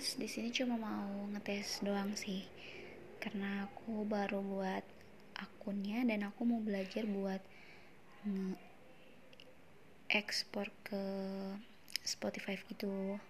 podcast di sini cuma mau ngetes doang sih. Karena aku baru buat akunnya dan aku mau belajar buat nge ekspor ke Spotify gitu.